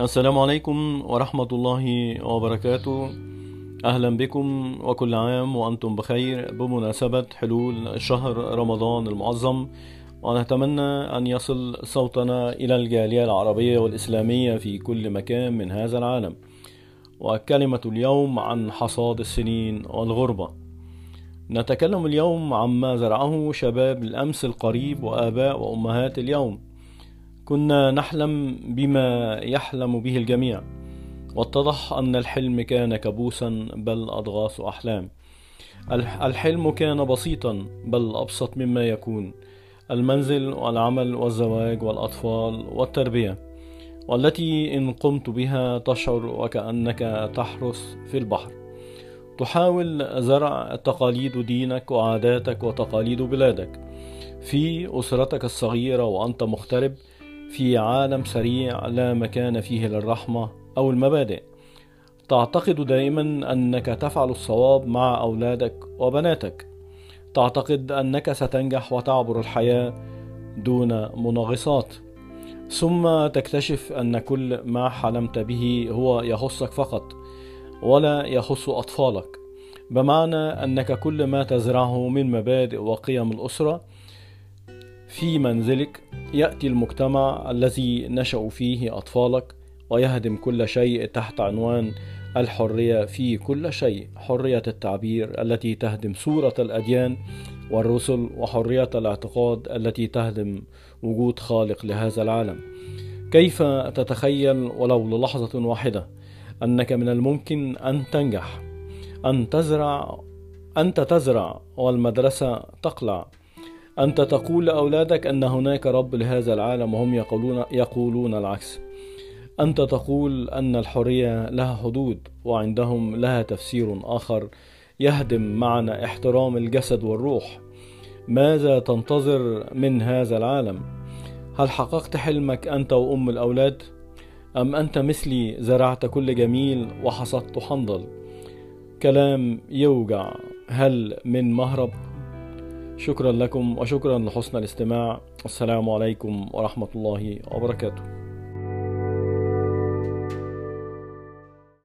السلام عليكم ورحمة الله وبركاته. أهلا بكم وكل عام وأنتم بخير بمناسبة حلول شهر رمضان المعظم. ونتمنى أن يصل صوتنا إلى الجالية العربية والإسلامية في كل مكان من هذا العالم. وكلمة اليوم عن حصاد السنين والغربة. نتكلم اليوم عما زرعه شباب الأمس القريب وآباء وأمهات اليوم. كنا نحلم بما يحلم به الجميع. واتضح أن الحلم كان كابوسا بل أضغاث أحلام. الحلم كان بسيطا بل أبسط مما يكون. المنزل والعمل والزواج والأطفال والتربية. والتي إن قمت بها تشعر وكأنك تحرس في البحر. تحاول زرع تقاليد دينك وعاداتك وتقاليد بلادك. في أسرتك الصغيرة وأنت مغترب في عالم سريع لا مكان فيه للرحمة أو المبادئ. تعتقد دائما أنك تفعل الصواب مع أولادك وبناتك. تعتقد أنك ستنجح وتعبر الحياة دون مناغصات ثم تكتشف أن كل ما حلمت به هو يخصك فقط ولا يخص أطفالك. بمعنى أنك كل ما تزرعه من مبادئ وقيم الأسرة في منزلك يأتي المجتمع الذي نشأوا فيه أطفالك ويهدم كل شيء تحت عنوان الحرية في كل شيء حرية التعبير التي تهدم صورة الأديان والرسل وحرية الاعتقاد التي تهدم وجود خالق لهذا العالم. كيف تتخيل ولو للحظة واحدة أنك من الممكن أن تنجح أن تزرع أنت تزرع والمدرسة تقلع؟ أنت تقول لأولادك أن هناك رب لهذا العالم وهم يقولون يقولون العكس. أنت تقول أن الحرية لها حدود وعندهم لها تفسير آخر يهدم معنى احترام الجسد والروح. ماذا تنتظر من هذا العالم؟ هل حققت حلمك أنت وأم الأولاد؟ أم أنت مثلي زرعت كل جميل وحصدت حنظل؟ كلام يوجع. هل من مهرب شكرا لكم وشكرا لحسن الاستماع. السلام عليكم ورحمة الله وبركاته.